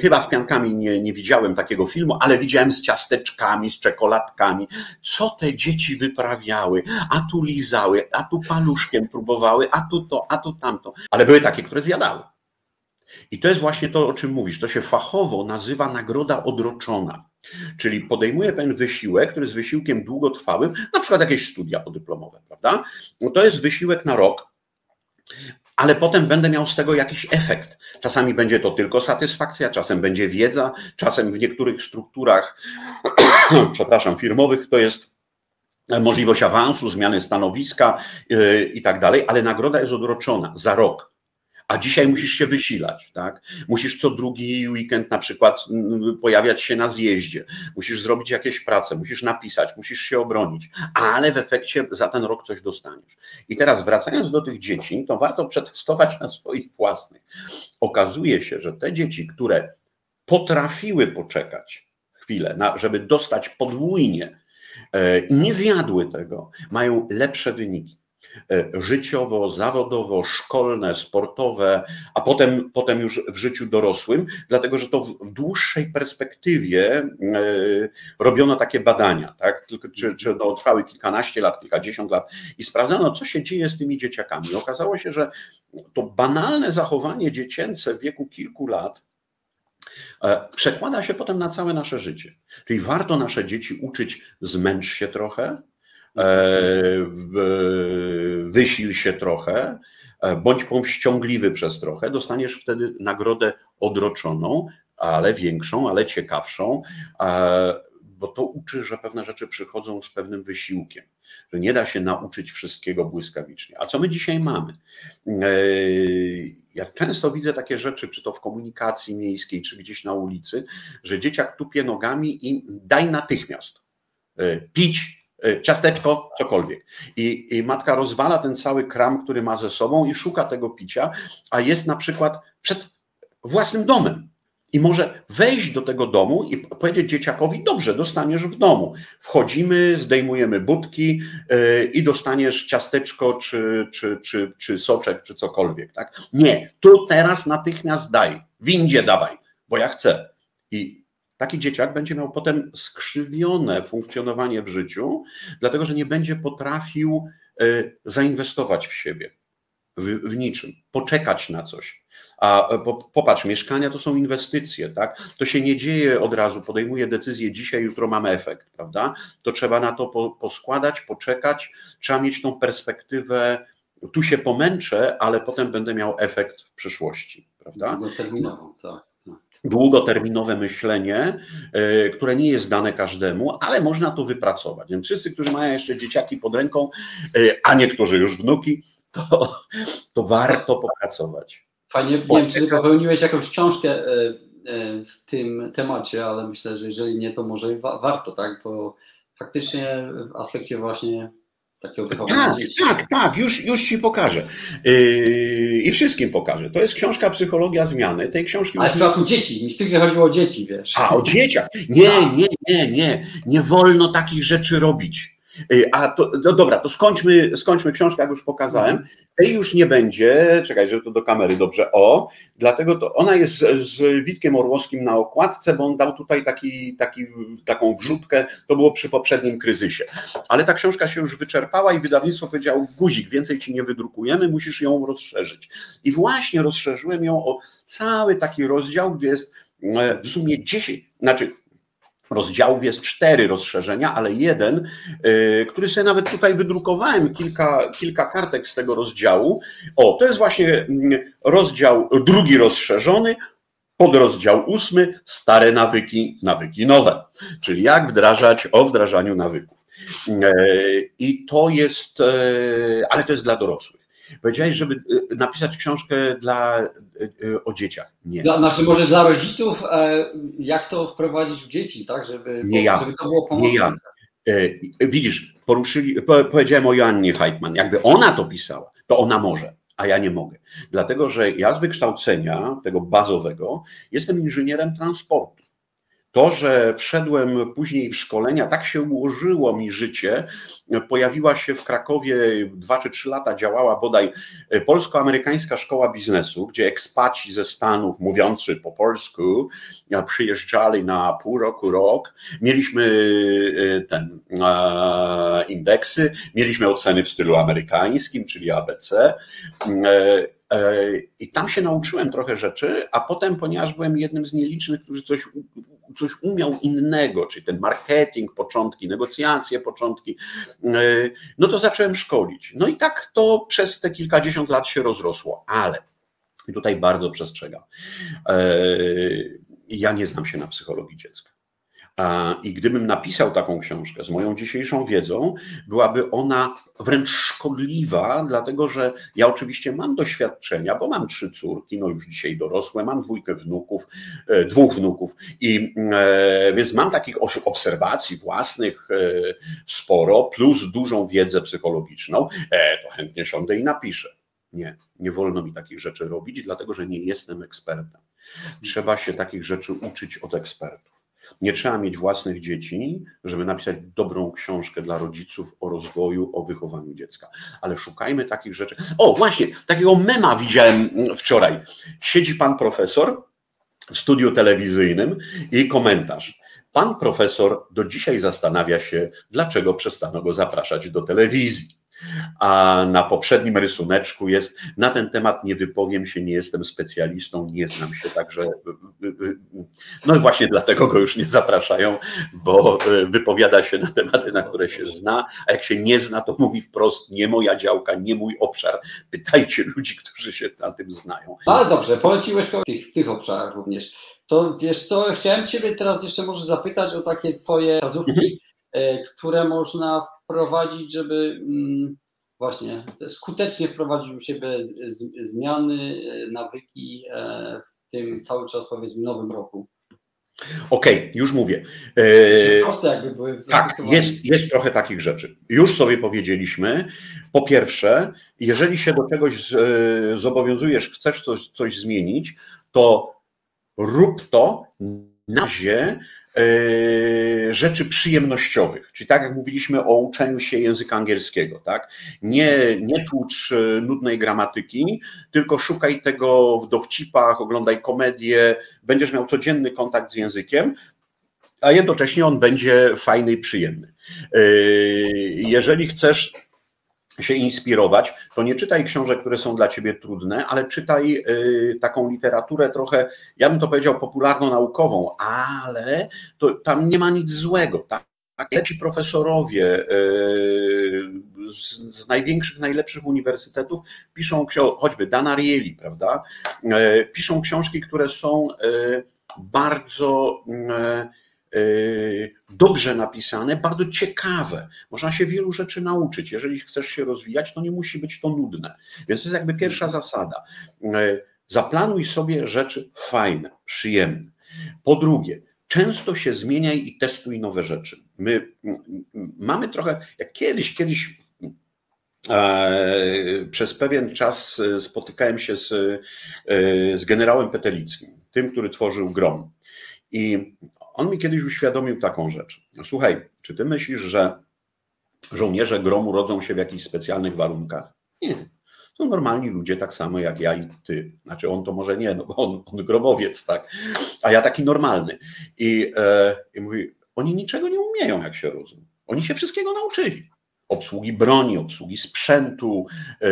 chyba z piankami nie, nie widziałem takiego filmu, ale widziałem z ciasteczkami, z czekoladkami, co te dzieci wyprawiały, a tu lizały, a tu paluszkiem próbowały, a tu to, a tu tamto. Ale były takie, które zjadały. I to jest właśnie to, o czym mówisz. To się fachowo nazywa nagroda odroczona. Czyli podejmuje pewien wysiłek, który jest wysiłkiem długotrwałym, na przykład jakieś studia podyplomowe, prawda? No to jest wysiłek na rok, ale potem będę miał z tego jakiś efekt. Czasami będzie to tylko satysfakcja, czasem będzie wiedza, czasem w niektórych strukturach, przepraszam, firmowych to jest możliwość awansu, zmiany stanowiska yy, i tak dalej, ale nagroda jest odroczona za rok a dzisiaj musisz się wysilać, tak? Musisz co drugi weekend na przykład mm, pojawiać się na zjeździe, musisz zrobić jakieś prace, musisz napisać, musisz się obronić, ale w efekcie za ten rok coś dostaniesz. I teraz wracając do tych dzieci, to warto przetestować na swoich własnych. Okazuje się, że te dzieci, które potrafiły poczekać chwilę, żeby dostać podwójnie e, i nie zjadły tego, mają lepsze wyniki. E, życiowo, zawodowo, szkolne, sportowe, a potem, potem już w życiu dorosłym, dlatego że to w dłuższej perspektywie e, robiono takie badania, tak? czy, czy no, trwały kilkanaście lat, kilkadziesiąt lat i sprawdzano, co się dzieje z tymi dzieciakami. Okazało się, że to banalne zachowanie dziecięce w wieku kilku lat e, przekłada się potem na całe nasze życie. Czyli warto nasze dzieci uczyć, zmęcz się trochę, wysil się trochę, e, bądź powściągliwy przez trochę, dostaniesz wtedy nagrodę odroczoną, ale większą, ale ciekawszą, e, bo to uczy, że pewne rzeczy przychodzą z pewnym wysiłkiem, że nie da się nauczyć wszystkiego błyskawicznie. A co my dzisiaj mamy? Ja często widzę takie rzeczy, czy to w komunikacji miejskiej, czy gdzieś na ulicy, że dzieciak tupie nogami i daj natychmiast. Pić, E, ciasteczko, cokolwiek. I, I, matka rozwala ten cały kram, który ma ze sobą i szuka tego picia, a jest na przykład przed własnym domem. I może wejść do tego domu i powiedzieć dzieciakowi: Dobrze, dostaniesz w domu. Wchodzimy, zdejmujemy budki yy, i dostaniesz ciasteczko, czy, czy, czy, czy soczek, czy cokolwiek. Tak? Nie, tu teraz natychmiast daj, windzie dawaj, bo ja chcę. I Taki dzieciak będzie miał potem skrzywione funkcjonowanie w życiu, dlatego że nie będzie potrafił e, zainwestować w siebie, w, w niczym, poczekać na coś. A e, popatrz, mieszkania to są inwestycje, tak? To się nie dzieje od razu, podejmuję decyzję dzisiaj, jutro mamy efekt, prawda? To trzeba na to po, poskładać, poczekać, trzeba mieć tą perspektywę, tu się pomęczę, ale potem będę miał efekt w przyszłości, prawda? Długoterminową, tak długoterminowe myślenie, e, które nie jest dane każdemu, ale można to wypracować. Więc wszyscy, którzy mają jeszcze dzieciaki pod ręką, e, a niektórzy już wnuki, to, to warto popracować. Fajnie, nie wiem, czy popełniłeś jakąś książkę e, w tym temacie, ale myślę, że jeżeli nie, to może warto, tak? Bo faktycznie w aspekcie właśnie takiego wychowania tak, dzieci. Tak, tak, już, już ci pokażę. Yy, I wszystkim pokażę. To jest książka Psychologia Zmiany. Tej książki. Ale w przypadku dzieci, mi stricte chodziło o dzieci, wiesz. A, o dzieciach. Nie, nie, nie, nie. Nie wolno takich rzeczy robić. A to, to dobra, to skończmy, skończmy książkę, jak już pokazałem. Tej już nie będzie, czekaj, żeby to do kamery dobrze, o, dlatego to ona jest z, z Witkiem Orłowskim na okładce, bo on dał tutaj taki, taki, taką wrzutkę, to było przy poprzednim kryzysie. Ale ta książka się już wyczerpała i wydawnictwo powiedziało, guzik, więcej ci nie wydrukujemy, musisz ją rozszerzyć. I właśnie rozszerzyłem ją o cały taki rozdział, gdzie jest e, w sumie 10, znaczy rozdziałów jest cztery rozszerzenia, ale jeden, y, który sobie nawet tutaj wydrukowałem, kilka, kilka kartek z tego rozdziału. O, to jest właśnie mm, rozdział drugi rozszerzony, podrozdział ósmy, stare nawyki, nawyki nowe, czyli jak wdrażać o wdrażaniu nawyków. Y, I to jest, y, ale to jest dla dorosłych. Powiedziałeś, żeby y, napisać książkę dla, y, y, o dzieciach. Nie. Dla, znaczy może dla rodziców, e, jak to wprowadzić w dzieci, tak, żeby, nie ja. żeby to było pomocne. Nie ja. Widzisz, poruszyli, powiedziałem o Joannie Heitman, jakby ona to pisała, to ona może, a ja nie mogę. Dlatego, że ja z wykształcenia tego bazowego jestem inżynierem transportu. To, że wszedłem później w szkolenia, tak się ułożyło mi życie. Pojawiła się w Krakowie dwa czy trzy lata, działała bodaj polsko-amerykańska szkoła biznesu, gdzie ekspaci ze Stanów mówiący po polsku przyjeżdżali na pół roku, rok. Mieliśmy e, ten indeksy, mieliśmy oceny w stylu amerykańskim, czyli ABC. E, e, I tam się nauczyłem trochę rzeczy, a potem, ponieważ byłem jednym z nielicznych, którzy coś coś umiał innego, czyli ten marketing, początki, negocjacje, początki, e, no to zacząłem szkolić. No i tak to przez te kilkadziesiąt lat się rozrosło, ale i tutaj bardzo przestrzegam. E, ja nie znam się na psychologii dziecka. I gdybym napisał taką książkę z moją dzisiejszą wiedzą, byłaby ona wręcz szkodliwa, dlatego że ja oczywiście mam doświadczenia, bo mam trzy córki, no już dzisiaj dorosłe, mam dwójkę wnuków, e, dwóch wnuków, i e, więc mam takich obserwacji własnych e, sporo, plus dużą wiedzę psychologiczną. To chętnie siądę i napiszę. Nie, nie wolno mi takich rzeczy robić, dlatego że nie jestem ekspertem. Trzeba się takich rzeczy uczyć od ekspertów. Nie trzeba mieć własnych dzieci, żeby napisać dobrą książkę dla rodziców o rozwoju, o wychowaniu dziecka. Ale szukajmy takich rzeczy. O, właśnie, takiego mema widziałem wczoraj. Siedzi pan profesor w studiu telewizyjnym i komentarz. Pan profesor do dzisiaj zastanawia się, dlaczego przestano go zapraszać do telewizji a na poprzednim rysuneczku jest na ten temat nie wypowiem się, nie jestem specjalistą, nie znam się, także no i właśnie dlatego go już nie zapraszają, bo wypowiada się na tematy, na które się zna, a jak się nie zna, to mówi wprost, nie moja działka, nie mój obszar. Pytajcie ludzi, którzy się na tym znają. Ale dobrze, poleciłeś w tych, w tych obszarach również. To wiesz co, chciałem Ciebie teraz jeszcze może zapytać o takie Twoje wskazówki, mhm. E, które można wprowadzić, żeby mm, właśnie skutecznie wprowadzić u siebie zmiany, e, nawyki e, w tym cały czas powiedzmy nowym roku? Okej, okay, już mówię. Proste jakby były tak, jest, jest trochę takich rzeczy. Już sobie powiedzieliśmy. Po pierwsze, jeżeli się do czegoś zobowiązujesz, chcesz coś, coś zmienić, to rób to na razie E, rzeczy przyjemnościowych, czyli tak jak mówiliśmy o uczeniu się języka angielskiego, tak? Nie, nie tłucz e, nudnej gramatyki, tylko szukaj tego w dowcipach, oglądaj komedię, będziesz miał codzienny kontakt z językiem, a jednocześnie on będzie fajny i przyjemny. E, jeżeli chcesz się inspirować, to nie czytaj książek, które są dla ciebie trudne, ale czytaj y, taką literaturę trochę, ja bym to powiedział, popularno-naukową, ale to, tam nie ma nic złego. Tak? Lepsi profesorowie y, z, największych, najlepszych uniwersytetów piszą, choćby Dan Ariely, prawda? Y, piszą książki, które są bardzo Y, dobrze napisane, bardzo ciekawe. Można się wielu rzeczy nauczyć. Jeżeli chcesz się rozwijać, to nie musi być to nudne. Więc to jest jakby pierwsza zasada. Y, zaplanuj sobie rzeczy fajne, przyjemne. Po drugie, często się zmieniaj i testuj nowe rzeczy. My mamy trochę, jak kiedyś, kiedyś Przez pewien czas spotykałem się z, z generałem Petelickim, tym, który tworzył Grom. I on mi kiedyś uświadomił taką rzecz. Słuchaj, czy ty myślisz, że żołnierze gromu rodzą się w jakichś specjalnych warunkach? Nie. Są normalni ludzie, tak samo jak ja i ty. Znaczy on to może nie, no bo on, on gromowiec, tak? A ja taki normalny. I, e, I mówi, oni niczego nie umieją, jak się rozumie. Oni się wszystkiego nauczyli. Obsługi broni, obsługi sprzętu, e,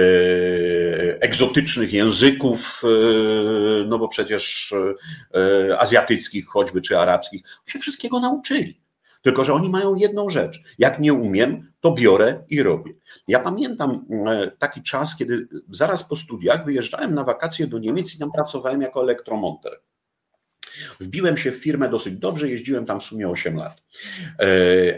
egzotycznych języków, e, no bo przecież e, azjatyckich choćby, czy arabskich. Się wszystkiego nauczyli. Tylko, że oni mają jedną rzecz. Jak nie umiem, to biorę i robię. Ja pamiętam taki czas, kiedy zaraz po studiach wyjeżdżałem na wakacje do Niemiec i tam pracowałem jako elektromonter. Wbiłem się w firmę dosyć dobrze, jeździłem tam w sumie 8 lat. E,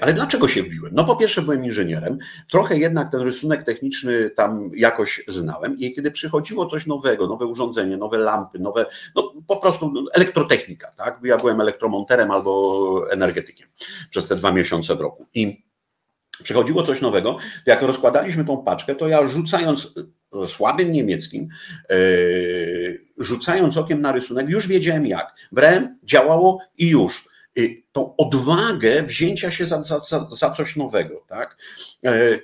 ale dlaczego się wbiłem? No po pierwsze byłem inżynierem, trochę jednak ten rysunek techniczny tam jakoś znałem i kiedy przychodziło coś nowego, nowe urządzenie, nowe lampy, nowe, no po prostu elektrotechnika, tak? Ja byłem elektromonterem albo energetykiem przez te dwa miesiące w roku. I przychodziło coś nowego, jak rozkładaliśmy tą paczkę, to ja rzucając słabym niemieckim, e, rzucając okiem na rysunek, już wiedziałem jak. Brałem, działało i już. Tą odwagę wzięcia się za, za, za coś nowego, tak? E,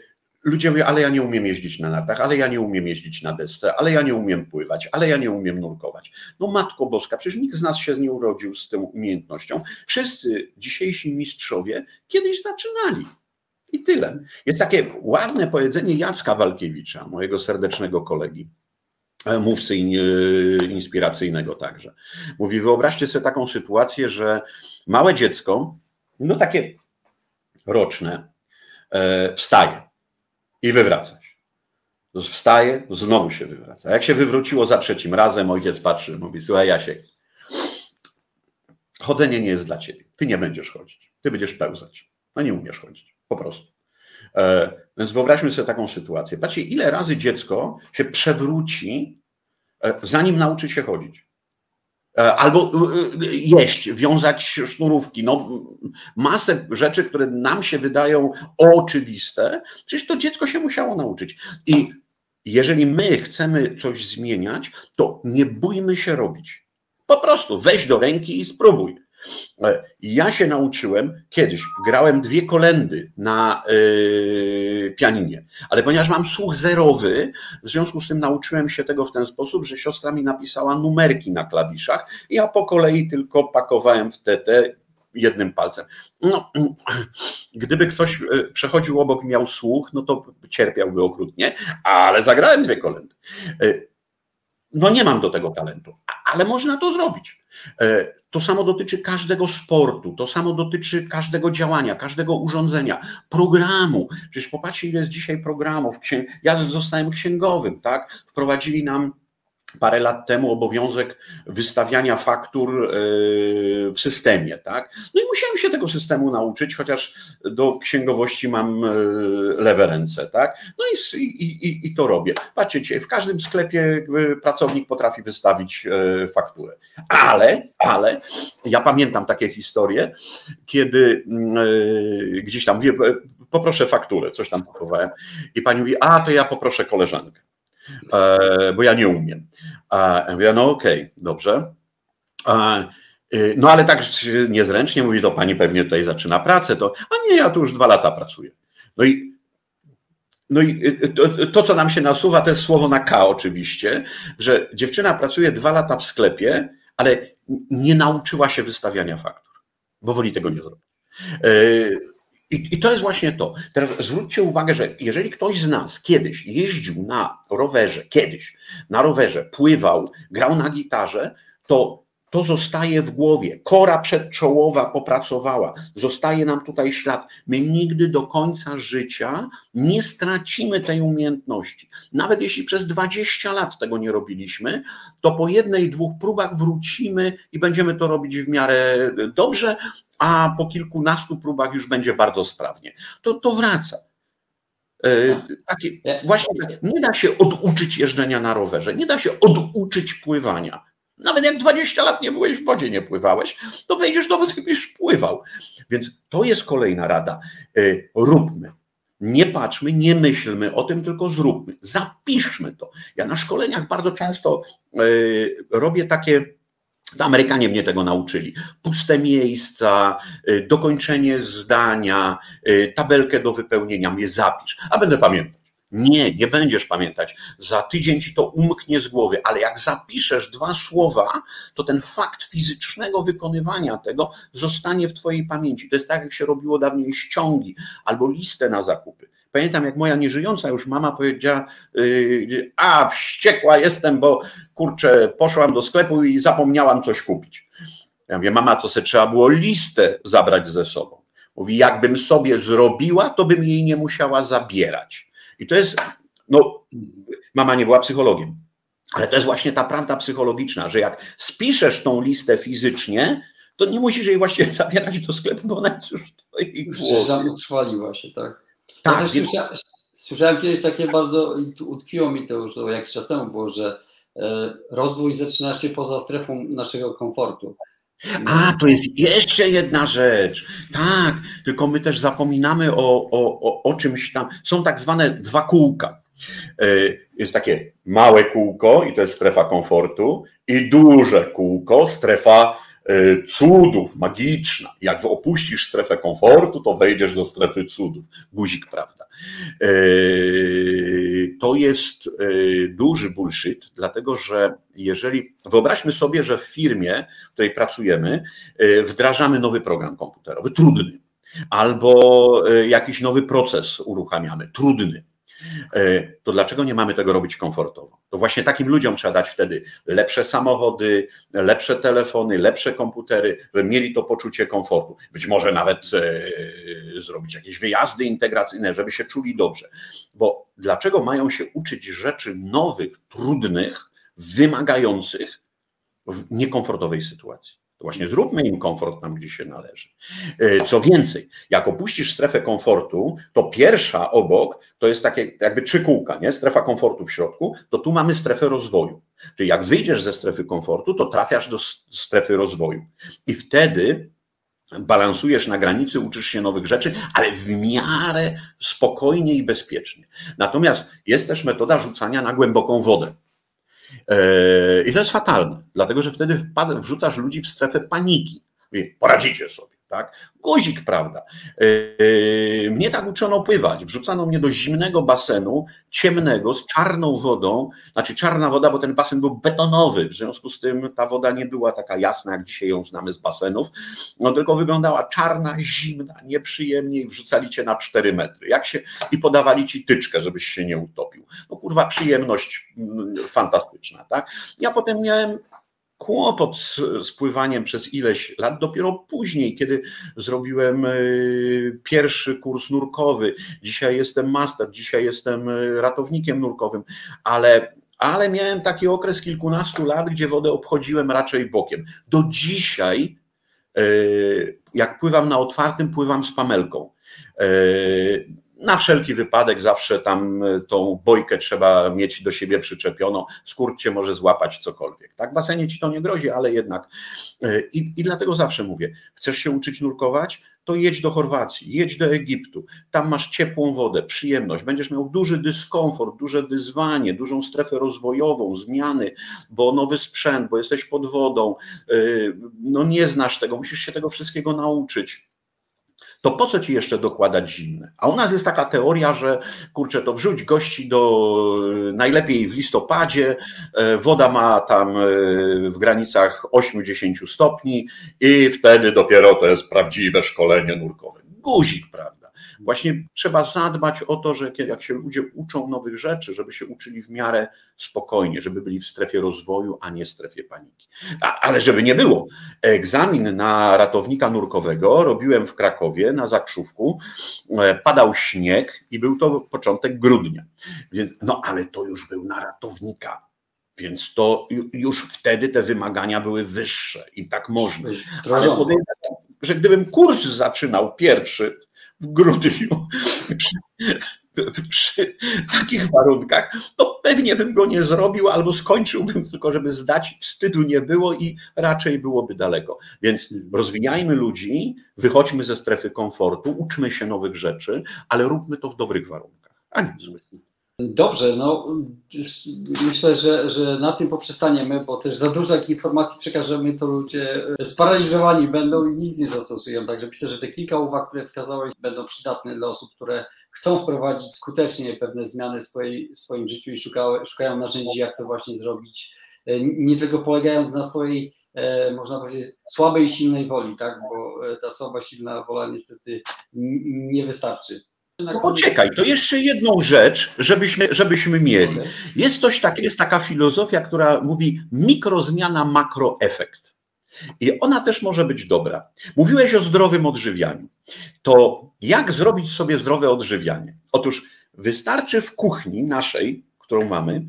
ludzie mówią, ale ja nie umiem jeździć na nartach, ale ja nie umiem jeździć na desce, ale ja nie umiem pływać, ale ja nie umiem nurkować. No Matko Boska, przecież nikt z nas się nie urodził z tą umiejętnością. Wszyscy dzisiejsi mistrzowie kiedyś zaczynali. I tyle. Jest takie ładne powiedzenie Jacka Walkiewicza, mojego serdecznego kolegi, e, mówcy e, inspiracyjnego także. Mówi, wyobraźcie sobie taką sytuację, że małe dziecko, no takie roczne, e, wstaje i wywraca się. Wstaje, znowu się wywraca. Jak się wywróciło za trzecim razem, ojciec patrzy, mówi, słuchaj Jasiek, chodzenie nie jest dla ciebie. Ty nie będziesz chodzić. Ty będziesz pełzać. No nie umiesz chodzić. Po prostu. E, więc wyobraźmy sobie taką sytuację. Patrzcie, ile razy dziecko się przewróci, e, zanim nauczy się chodzić. E, albo jeść, wiązać sznurówki. No, masę rzeczy, które nam się wydają oczywiste, przecież to dziecko się musiało nauczyć. I jeżeli my chcemy coś zmieniać, to nie bójmy się robić. Po prostu weź do ręki i spróbuj. E, ja się nauczyłem kiedyś, grałem dwie kolendy na yy, pianinie, ale ponieważ mam słuch zerowy, w związku z tym nauczyłem się tego w ten sposób, że siostra mi napisała numerki na klawiszach ja po kolei tylko pakowałem w TT jednym palcem. No, gdyby ktoś e, przechodził obok i miał słuch, no to cierpiałby okrutnie, ale zagrałem dwie kolendy. No nie mam do tego talentu, ale można to zrobić. E, to samo dotyczy każdego sportu, to samo dotyczy każdego działania, każdego urządzenia, programu. Przecież popatrzcie, ile jest dzisiaj programów. Ja zostałem księgowym, tak? Wprowadzili nam parę lat temu obowiązek wystawiania faktur e, w systemie, tak? No i musiałem się tego systemu nauczyć, chociaż do księgowości mam e, lewe ręce, tak? No i, i, i to robię. Patrzcie, w każdym sklepie pracownik potrafi wystawić fakturę. Ale, ale ja pamiętam takie historie, kiedy gdzieś tam mówię, poproszę fakturę, coś tam kupowałem i pani mówi, a to ja poproszę koleżankę. E, bo ja nie umiem. A ja mówię, no okej, okay, dobrze. Y, no ale tak niezręcznie mówi, to pani pewnie tutaj zaczyna pracę, to, a nie, ja tu już dwa lata pracuję. No i, no i y, to, to, co nam się nasuwa, to jest słowo na K oczywiście, że dziewczyna pracuje dwa lata w sklepie, ale nie nauczyła się wystawiania faktur, bo woli tego nie zrobić. I, I, to jest właśnie to. Teraz zwróćcie uwagę, że jeżeli ktoś z nas kiedyś jeździł na rowerze, kiedyś na rowerze, pływał, grał na gitarze, to to zostaje w głowie. Kora przedczołowa popracowała, zostaje nam tutaj ślad. My nigdy do końca życia nie stracimy tej umiejętności. Nawet jeśli przez 20 lat tego nie robiliśmy, to po jednej, dwóch próbach wrócimy i będziemy to robić w miarę dobrze, a po kilkunastu próbach już będzie bardzo sprawnie. To, to wraca. E, tak. Takie, właśnie tak, nie da się oduczyć jeżdżenia na rowerze, nie da się oduczyć pływania. Nawet jak 20 lat nie byłeś w wodzie, nie pływałeś, to wejdziesz do wody i będziesz pływał. Więc to jest kolejna rada. E, róbmy. Nie patrzmy, nie myślmy o tym, tylko zróbmy. Zapiszmy to. Ja na szkoleniach bardzo często yy, robię takie to Amerykanie mnie tego nauczyli. Puste miejsca, y, dokończenie zdania, y, tabelkę do wypełnienia, mnie zapisz, a będę pamiętać. Nie, nie będziesz pamiętać. Za tydzień ci to umknie z głowy, ale jak zapiszesz dwa słowa, to ten fakt fizycznego wykonywania tego zostanie w twojej pamięci. To jest tak, jak się robiło dawniej ściągi albo listę na zakupy. Pamiętam, jak moja nieżyjąca już mama powiedziała, yy, a wściekła jestem, bo kurczę, poszłam do sklepu i zapomniałam coś kupić. Ja mówię, mama, to se trzeba było listę zabrać ze sobą. Mówi, jakbym sobie zrobiła, to bym jej nie musiała zabierać. I to jest, no, mama nie była psychologiem, ale to jest właśnie ta prawda psychologiczna, że jak spiszesz tą listę fizycznie, to nie musisz jej właściwie zabierać do sklepu, bo ona jest już w twojej głowie. Się, tak. Tak, ja słyszałem, kiedyś takie bardzo, utkwiło mi to już jakiś czas temu było, że e, rozwój zaczyna się poza strefą naszego komfortu. A, to jest jeszcze jedna rzecz. Tak, tylko my też zapominamy o, o, o, o czymś tam. Są tak zwane dwa kółka. E, jest takie małe kółko i to jest strefa komfortu, i duże kółko, strefa cudów, magiczna. Jak opuścisz strefę komfortu, to wejdziesz do strefy cudów. Guzik, prawda? E, to jest e, duży bullshit, dlatego że jeżeli wyobraźmy sobie, że w firmie, w której pracujemy, wdrażamy nowy program komputerowy, trudny, albo jakiś nowy proces uruchamiamy, trudny E, to dlaczego nie mamy tego robić komfortowo? To właśnie takim ludziom trzeba dać wtedy lepsze samochody, lepsze telefony, lepsze komputery, żeby mieli to poczucie komfortu. Być może nawet e, zrobić jakieś wyjazdy integracyjne, żeby się czuli dobrze. Bo dlaczego mają się uczyć rzeczy nowych, trudnych, wymagających w niekomfortowej sytuacji? To właśnie zróbmy im komfort tam, gdzie się należy. E, co więcej, jak opuścisz strefę komfortu, to pierwsza obok to jest takie jakby trzy kółka, nie? Strefa komfortu w środku, to tu mamy strefę rozwoju. Czyli jak wyjdziesz ze strefy komfortu, to trafiasz do strefy rozwoju. I wtedy balansujesz na granicy, uczysz się nowych rzeczy, ale w miarę spokojnie i bezpiecznie. Natomiast jest też metoda rzucania na głęboką wodę. E, I to jest fatalne, dlatego że wtedy wrzucasz ludzi w strefę paniki. Poradzicie sobie tak? Guzik, prawda? Yy, mnie tak uczono pływać. Wrzucano mnie do zimnego basenu, ciemnego, z czarną wodą. Znaczy czarna woda, bo ten basen był betonowy. W związku z tym ta woda nie była taka jasna, jak dzisiaj ją znamy z basenów. No tylko wyglądała czarna, zimna, nieprzyjemnie i wrzucali cię na 4 metry. Jak się, I podawali ci tyczkę, żebyś się nie utopił. No kurwa, przyjemność mm, fantastyczna, tak? Ja potem miałem kłopot z, z pływaniem przez ileś lat. Dopiero później, kiedy zrobiłem e, pierwszy kurs nurkowy, dzisiaj jestem master, dzisiaj jestem e, ratownikiem nurkowym, ale ale miałem taki okres kilkunastu lat, gdzie wodę obchodziłem raczej bokiem. Do dzisiaj, e, jak pływam na otwartym, pływam z pamelką na wszelki wypadek zawsze tam e, tą bojkę trzeba mieć do siebie przyczepioną, skórt cię może złapać cokolwiek. Tak, w basenie ci to nie grozi, ale jednak. E, I, I dlatego zawsze mówię, chcesz się uczyć nurkować, to jedź do Chorwacji, jedź do Egiptu, tam masz ciepłą wodę, przyjemność, będziesz miał duży dyskomfort, duże wyzwanie, dużą strefę rozwojową, zmiany, bo nowy sprzęt, bo jesteś pod wodą, e, no nie znasz tego, musisz się tego wszystkiego nauczyć to po co ci jeszcze dokładać zimne? A u nas jest taka teoria, że kurczę, to wrzuć gości do najlepiej w listopadzie, e, woda ma tam e, w granicach 8-10 stopni i wtedy dopiero to jest prawdziwe szkolenie nurkowe. Guzik, prawda? Właśnie trzeba zadbać o to, że jak się ludzie uczą nowych rzeczy, żeby się uczyli w miarę spokojnie, żeby byli w strefie rozwoju, a nie w strefie paniki. A, ale żeby nie było, egzamin na ratownika nurkowego robiłem w Krakowie na Zakrzówku, e, padał śnieg i był to początek grudnia. Więc, no ale to już był na ratownika. Więc to już wtedy te wymagania były wyższe i tak można. Ale podejrzewam, że gdybym kurs zaczynał pierwszy, w grudniu przy, przy takich warunkach, to pewnie bym go nie zrobił, albo skończyłbym tylko, żeby zdać, wstydu nie było i raczej byłoby daleko. Więc rozwijajmy ludzi, wychodźmy ze strefy komfortu, uczmy się nowych rzeczy, ale róbmy to w dobrych warunkach, a nie złych. Dobrze, no myślę, że, że na tym poprzestaniemy, bo też za dużo jak informacji przekażemy, to ludzie sparaliżowani będą i nic nie zastosują. Także myślę, że te kilka uwag, które wskazałeś, będą przydatne dla osób, które chcą wprowadzić skutecznie pewne zmiany w swojej, swoim życiu i szukają, szukają narzędzi, jak to właśnie zrobić. E, nie tylko polegając na swojej, e, można powiedzieć, słabej, silnej woli, tak? bo e, ta słaba, silna wola niestety nie wystarczy. No poczekaj, to jeszcze jedną rzecz, żebyśmy, żebyśmy mieli. Jest coś takiego, jest taka filozofia, która mówi mikrozmiana, makroefekt. I ona też może być dobra. Mówiłeś o zdrowym odżywianiu. To jak zrobić sobie zdrowe odżywianie? Otóż wystarczy w kuchni naszej, którą mamy,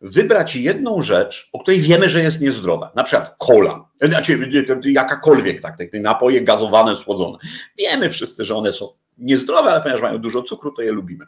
wybrać jedną rzecz, o której wiemy, że jest niezdrowa. Na przykład cola, znaczy jakakolwiek, tak, te napoje gazowane, słodzone. Wiemy wszyscy, że one są niezdrowe, ale ponieważ mają dużo cukru, to je lubimy.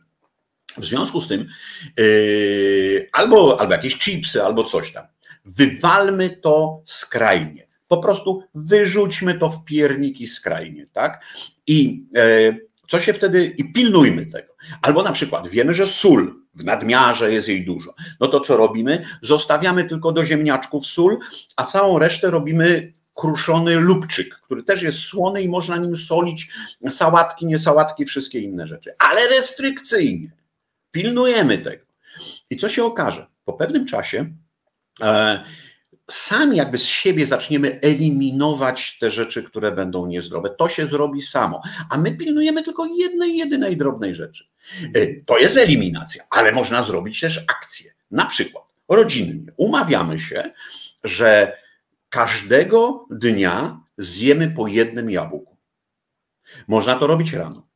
W związku z tym yy, albo, albo jakieś chipsy, albo coś tam. Wywalmy to skrajnie. Po prostu wyrzućmy to w pierniki skrajnie, tak? I e, co się wtedy, i pilnujmy tego. Albo na przykład wiemy, że sól w nadmiarze jest jej dużo. No to co robimy? Zostawiamy tylko do ziemniaczków sól, a całą resztę robimy kruszony lubczyk, który też jest słony i można nim solić sałatki, nie sałatki, wszystkie inne rzeczy. Ale restrykcyjnie. Pilnujemy tego. I co się okaże? Po pewnym czasie e, sami jakby z siebie zaczniemy eliminować te rzeczy, które będą niezdrowe. To się zrobi samo. A my pilnujemy tylko jednej, jedynej drobnej rzeczy. E, to jest eliminacja, ale można zrobić też akcję. Na przykład rodzinnie umawiamy się, że każdego dnia zjemy po jednym jabłku. Można to robić rano.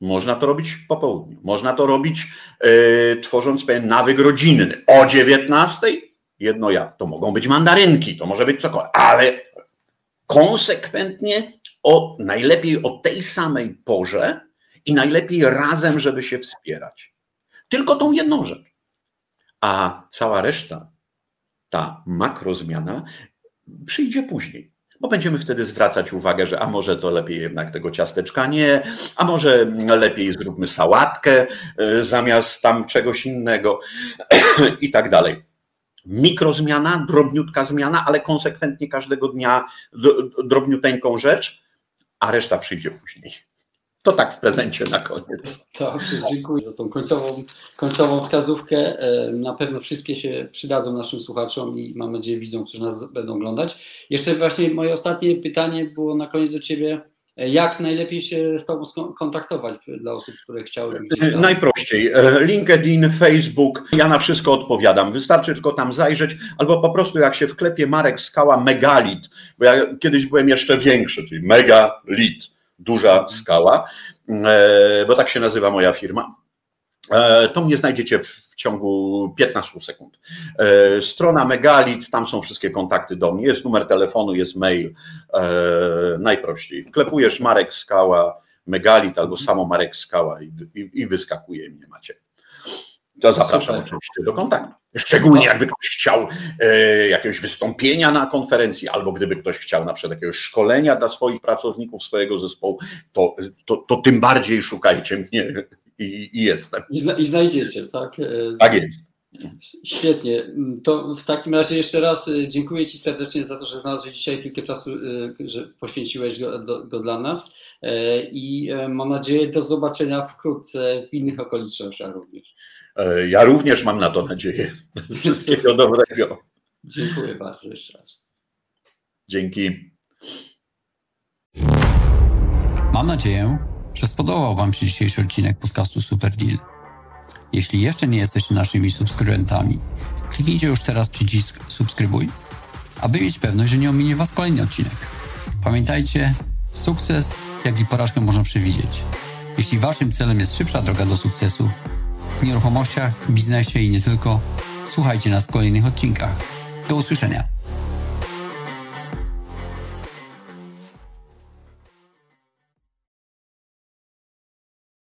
Można to robić po południu. Można to robić yy, tworząc pewien nawyk rodzinny. O 19 jedno jabłko. To mogą być mandarynki, to może być cokolwiek, ale konsekwentnie o, najlepiej o tej samej porze i najlepiej razem, żeby się wspierać. Tylko tą jedną rzecz. A cała reszta, ta makrozmiana, przyjdzie później. Bo będziemy wtedy zwracać uwagę, że a może to lepiej jednak tego ciasteczka nie, a może lepiej zróbmy sałatkę e, zamiast tam czegoś innego i tak dalej. Mikrozmiana, drobniutka zmiana, ale konsekwentnie każdego dnia drobniuteńką rzecz, a reszta przyjdzie później. To tak w prezencie na koniec. Dobrze, dziękuję za tą końcową, końcową wskazówkę. E, na pewno wszystkie się przydadzą naszym słuchaczom i mam nadzieję widzą, którzy nas będą oglądać. Jeszcze właśnie moje ostatnie pytanie było na koniec do Ciebie. E, jak najlepiej się z Tobą kontaktować dla osób, które chciałyby e, Najprościej. LinkedIn, Facebook. Ja na wszystko odpowiadam. Wystarczy tylko tam zajrzeć, albo po prostu jak się wklepie Marek Skała Megalit, bo ja kiedyś byłem jeszcze większy, czyli Megalit duża skała, e, bo tak się nazywa moja firma. E, to mnie znajdziecie w ciągu 15 sekund. E, strona Megalit, tam są wszystkie kontakty do mnie, jest numer telefonu, jest mail. Najprościej. Wklepujesz Marek Skała, Megalit albo samo Marek Skała i, i, i wyskakuje mnie macie. To zapraszam Super. oczywiście do kontaktu. Szczególnie jakby ktoś chciał e, jakiegoś wystąpienia na konferencji, albo gdyby ktoś chciał na przykład jakiegoś szkolenia dla swoich pracowników, swojego zespołu, to, to, to tym bardziej szukajcie mnie i, i jestem. I, zna, I, znajdziecie, tak? E, tak jest. Świetnie. To w takim razie jeszcze raz e, dziękuję Ci serdecznie za to, że znalazłeś dzisiaj chwilkę czasu, e, że poświęciłeś go, do, go dla nas i mam nadzieję do zobaczenia wkrótce w innych okolicznościach również. Ja również mam na to nadzieję. Wszystkiego dobrego. Dziękuję bardzo jeszcze raz. Dzięki. Mam nadzieję, że spodobał Wam się dzisiejszy odcinek podcastu Super Deal. Jeśli jeszcze nie jesteście naszymi subskrybentami, kliknijcie już teraz przycisk subskrybuj, aby mieć pewność, że nie ominie Was kolejny odcinek. Pamiętajcie, sukces, jak i porażkę można przewidzieć. Jeśli Waszym celem jest szybsza droga do sukcesu, w nieruchomościach, biznesie i nie tylko, słuchajcie nas w kolejnych odcinkach. Do usłyszenia.